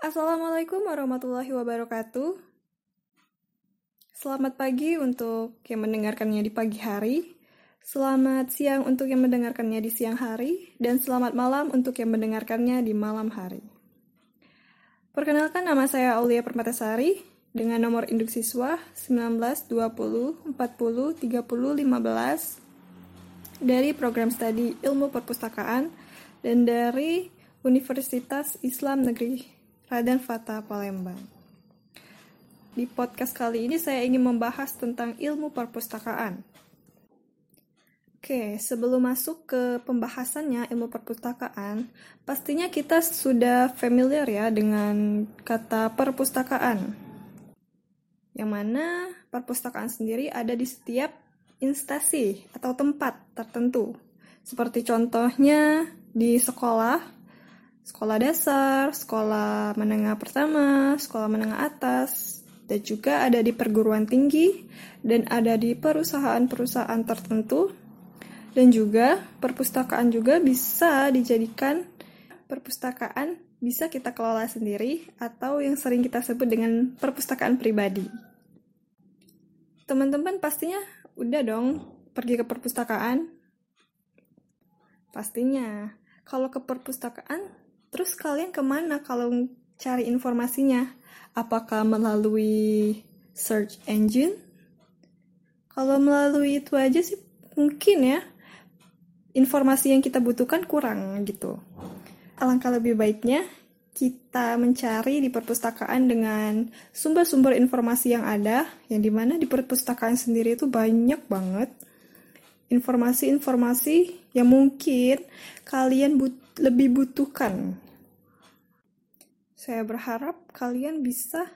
Assalamualaikum warahmatullahi wabarakatuh. Selamat pagi untuk yang mendengarkannya di pagi hari, selamat siang untuk yang mendengarkannya di siang hari, dan selamat malam untuk yang mendengarkannya di malam hari. Perkenalkan nama saya Aulia Permatasari dengan nomor induk siswa 19 20 40 30 15 dari program studi Ilmu Perpustakaan dan dari Universitas Islam Negeri Raden Fata Palembang. Di podcast kali ini saya ingin membahas tentang ilmu perpustakaan. Oke, sebelum masuk ke pembahasannya ilmu perpustakaan, pastinya kita sudah familiar ya dengan kata perpustakaan. Yang mana perpustakaan sendiri ada di setiap instansi atau tempat tertentu. Seperti contohnya di sekolah, sekolah dasar, sekolah menengah pertama, sekolah menengah atas, dan juga ada di perguruan tinggi, dan ada di perusahaan-perusahaan tertentu, dan juga perpustakaan juga bisa dijadikan perpustakaan bisa kita kelola sendiri atau yang sering kita sebut dengan perpustakaan pribadi. Teman-teman pastinya udah dong pergi ke perpustakaan? Pastinya. Kalau ke perpustakaan Terus kalian ke mana kalau cari informasinya? Apakah melalui search engine? Kalau melalui itu aja sih mungkin ya informasi yang kita butuhkan kurang gitu. Alangkah lebih baiknya kita mencari di perpustakaan dengan sumber-sumber informasi yang ada, yang di mana di perpustakaan sendiri itu banyak banget informasi-informasi yang mungkin kalian but lebih butuhkan. Saya berharap kalian bisa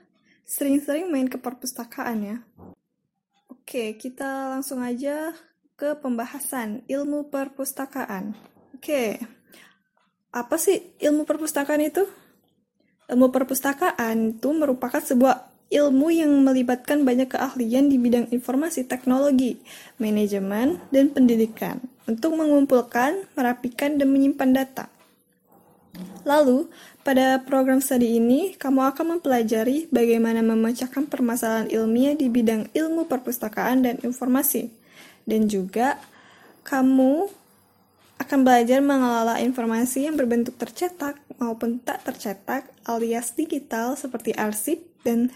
sering-sering main ke perpustakaan ya. Oke, kita langsung aja ke pembahasan ilmu perpustakaan. Oke, apa sih ilmu perpustakaan itu? Ilmu perpustakaan itu merupakan sebuah ilmu yang melibatkan banyak keahlian di bidang informasi teknologi, manajemen, dan pendidikan untuk mengumpulkan, merapikan, dan menyimpan data. Lalu, pada program studi ini, kamu akan mempelajari bagaimana memecahkan permasalahan ilmiah di bidang ilmu perpustakaan dan informasi. Dan juga, kamu akan belajar mengelola informasi yang berbentuk tercetak maupun tak tercetak alias digital seperti arsip dan.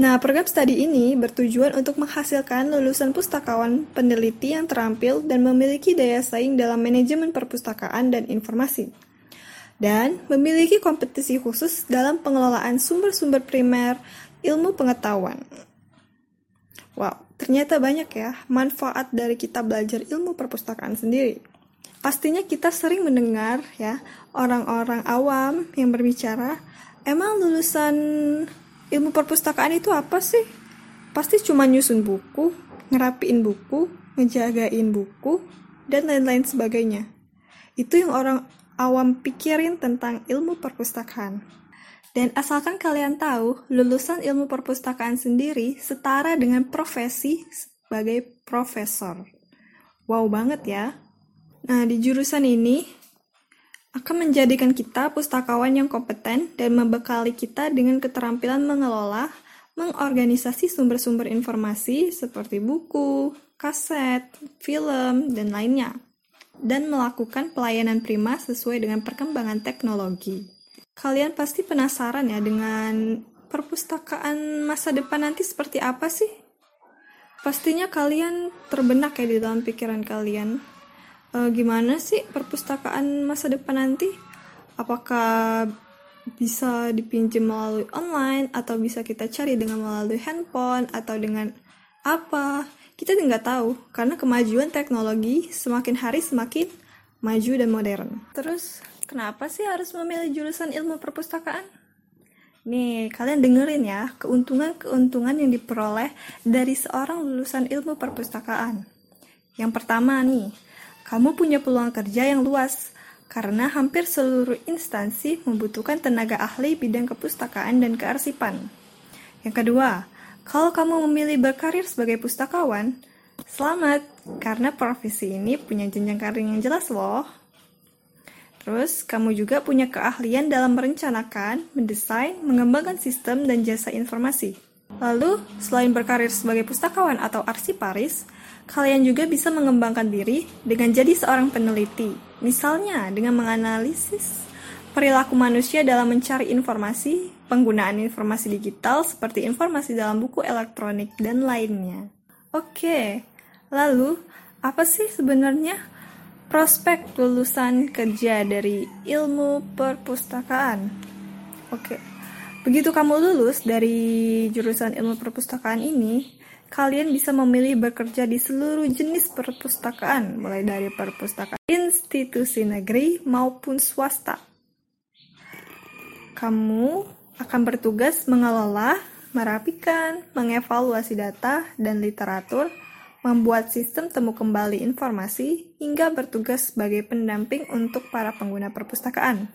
Nah, program studi ini bertujuan untuk menghasilkan lulusan pustakawan peneliti yang terampil dan memiliki daya saing dalam manajemen perpustakaan dan informasi. Dan memiliki kompetisi khusus dalam pengelolaan sumber-sumber primer ilmu pengetahuan. Wow, ternyata banyak ya manfaat dari kita belajar ilmu perpustakaan sendiri. Pastinya kita sering mendengar ya orang-orang awam yang berbicara, emang lulusan ilmu perpustakaan itu apa sih? Pasti cuma nyusun buku, ngerapiin buku, ngejagain buku, dan lain-lain sebagainya. Itu yang orang awam pikirin tentang ilmu perpustakaan. Dan asalkan kalian tahu, lulusan ilmu perpustakaan sendiri setara dengan profesi sebagai profesor. Wow banget ya. Nah, di jurusan ini, akan menjadikan kita pustakawan yang kompeten dan membekali kita dengan keterampilan mengelola, mengorganisasi sumber-sumber informasi seperti buku, kaset, film, dan lainnya, dan melakukan pelayanan prima sesuai dengan perkembangan teknologi. Kalian pasti penasaran ya dengan perpustakaan masa depan nanti seperti apa sih? Pastinya kalian terbenak ya di dalam pikiran kalian uh, gimana sih perpustakaan masa depan nanti? Apakah bisa dipinjam melalui online atau bisa kita cari dengan melalui handphone atau dengan apa? Kita nggak tahu karena kemajuan teknologi semakin hari semakin maju dan modern. Terus kenapa sih harus memilih jurusan ilmu perpustakaan? Nih, kalian dengerin ya, keuntungan-keuntungan yang diperoleh dari seorang lulusan ilmu perpustakaan. Yang pertama nih, kamu punya peluang kerja yang luas karena hampir seluruh instansi membutuhkan tenaga ahli bidang kepustakaan dan kearsipan. Yang kedua, kalau kamu memilih berkarir sebagai pustakawan, selamat karena profesi ini punya jenjang karir yang jelas loh. Terus, kamu juga punya keahlian dalam merencanakan, mendesain, mengembangkan sistem dan jasa informasi. Lalu, selain berkarir sebagai pustakawan atau arsiparis, kalian juga bisa mengembangkan diri dengan jadi seorang peneliti. Misalnya, dengan menganalisis perilaku manusia dalam mencari informasi, penggunaan informasi digital seperti informasi dalam buku elektronik, dan lainnya. Oke, lalu apa sih sebenarnya prospek lulusan kerja dari ilmu perpustakaan. Oke, begitu kamu lulus dari jurusan ilmu perpustakaan ini, kalian bisa memilih bekerja di seluruh jenis perpustakaan, mulai dari perpustakaan institusi negeri maupun swasta. Kamu akan bertugas mengelola, merapikan, mengevaluasi data dan literatur, membuat sistem temu kembali informasi, hingga bertugas sebagai pendamping untuk para pengguna perpustakaan.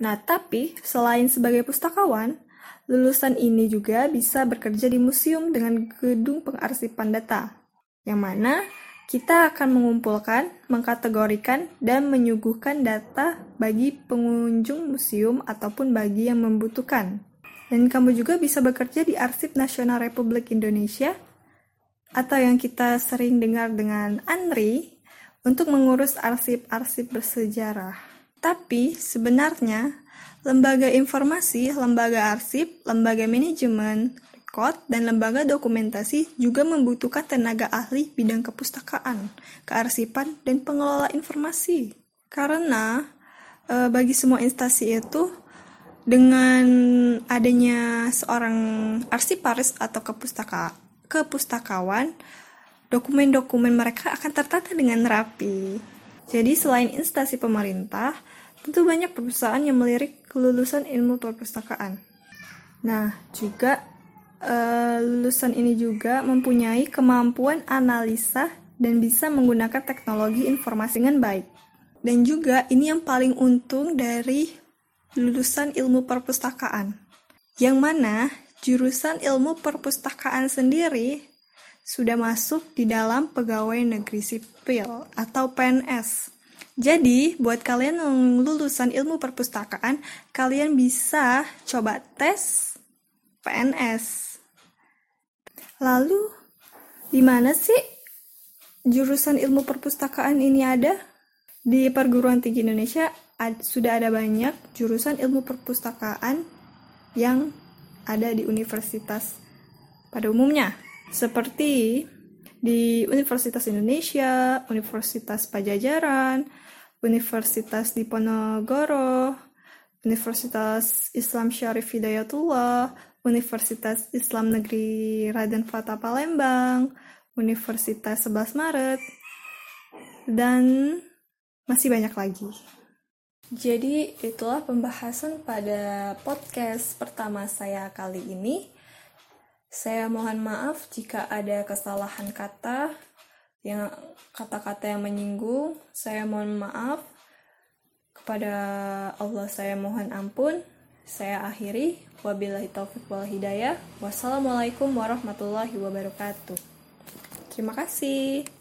Nah, tapi selain sebagai pustakawan, lulusan ini juga bisa bekerja di museum dengan gedung pengarsipan data, yang mana kita akan mengumpulkan, mengkategorikan, dan menyuguhkan data bagi pengunjung museum ataupun bagi yang membutuhkan. Dan kamu juga bisa bekerja di Arsip Nasional Republik Indonesia atau yang kita sering dengar dengan ANRI untuk mengurus arsip-arsip bersejarah. Tapi sebenarnya lembaga informasi, lembaga arsip, lembaga manajemen, rekod, dan lembaga dokumentasi juga membutuhkan tenaga ahli bidang kepustakaan, kearsipan, dan pengelola informasi. Karena e, bagi semua instansi itu dengan adanya seorang arsiparis atau kepustaka ke pustakawan, dokumen-dokumen mereka akan tertata dengan rapi. Jadi selain instansi pemerintah, tentu banyak perusahaan yang melirik kelulusan ilmu perpustakaan. Nah, juga uh, lulusan ini juga mempunyai kemampuan analisa dan bisa menggunakan teknologi informasi dengan baik. Dan juga ini yang paling untung dari lulusan ilmu perpustakaan. Yang mana jurusan ilmu perpustakaan sendiri sudah masuk di dalam pegawai negeri sipil atau PNS. Jadi, buat kalian yang lulusan ilmu perpustakaan, kalian bisa coba tes PNS. Lalu, di mana sih jurusan ilmu perpustakaan ini ada? Di perguruan tinggi Indonesia sudah ada banyak jurusan ilmu perpustakaan yang ada di universitas pada umumnya, seperti di Universitas Indonesia, Universitas Pajajaran, Universitas Diponegoro, Universitas Islam Syarif Hidayatullah, Universitas Islam Negeri Raden Fata Palembang, Universitas 11 Maret, dan masih banyak lagi. Jadi itulah pembahasan pada podcast pertama saya kali ini. Saya mohon maaf jika ada kesalahan kata yang kata-kata yang menyinggung. Saya mohon maaf kepada Allah saya mohon ampun. Saya akhiri wabillahi taufik wal hidayah. Wassalamualaikum warahmatullahi wabarakatuh. Terima kasih.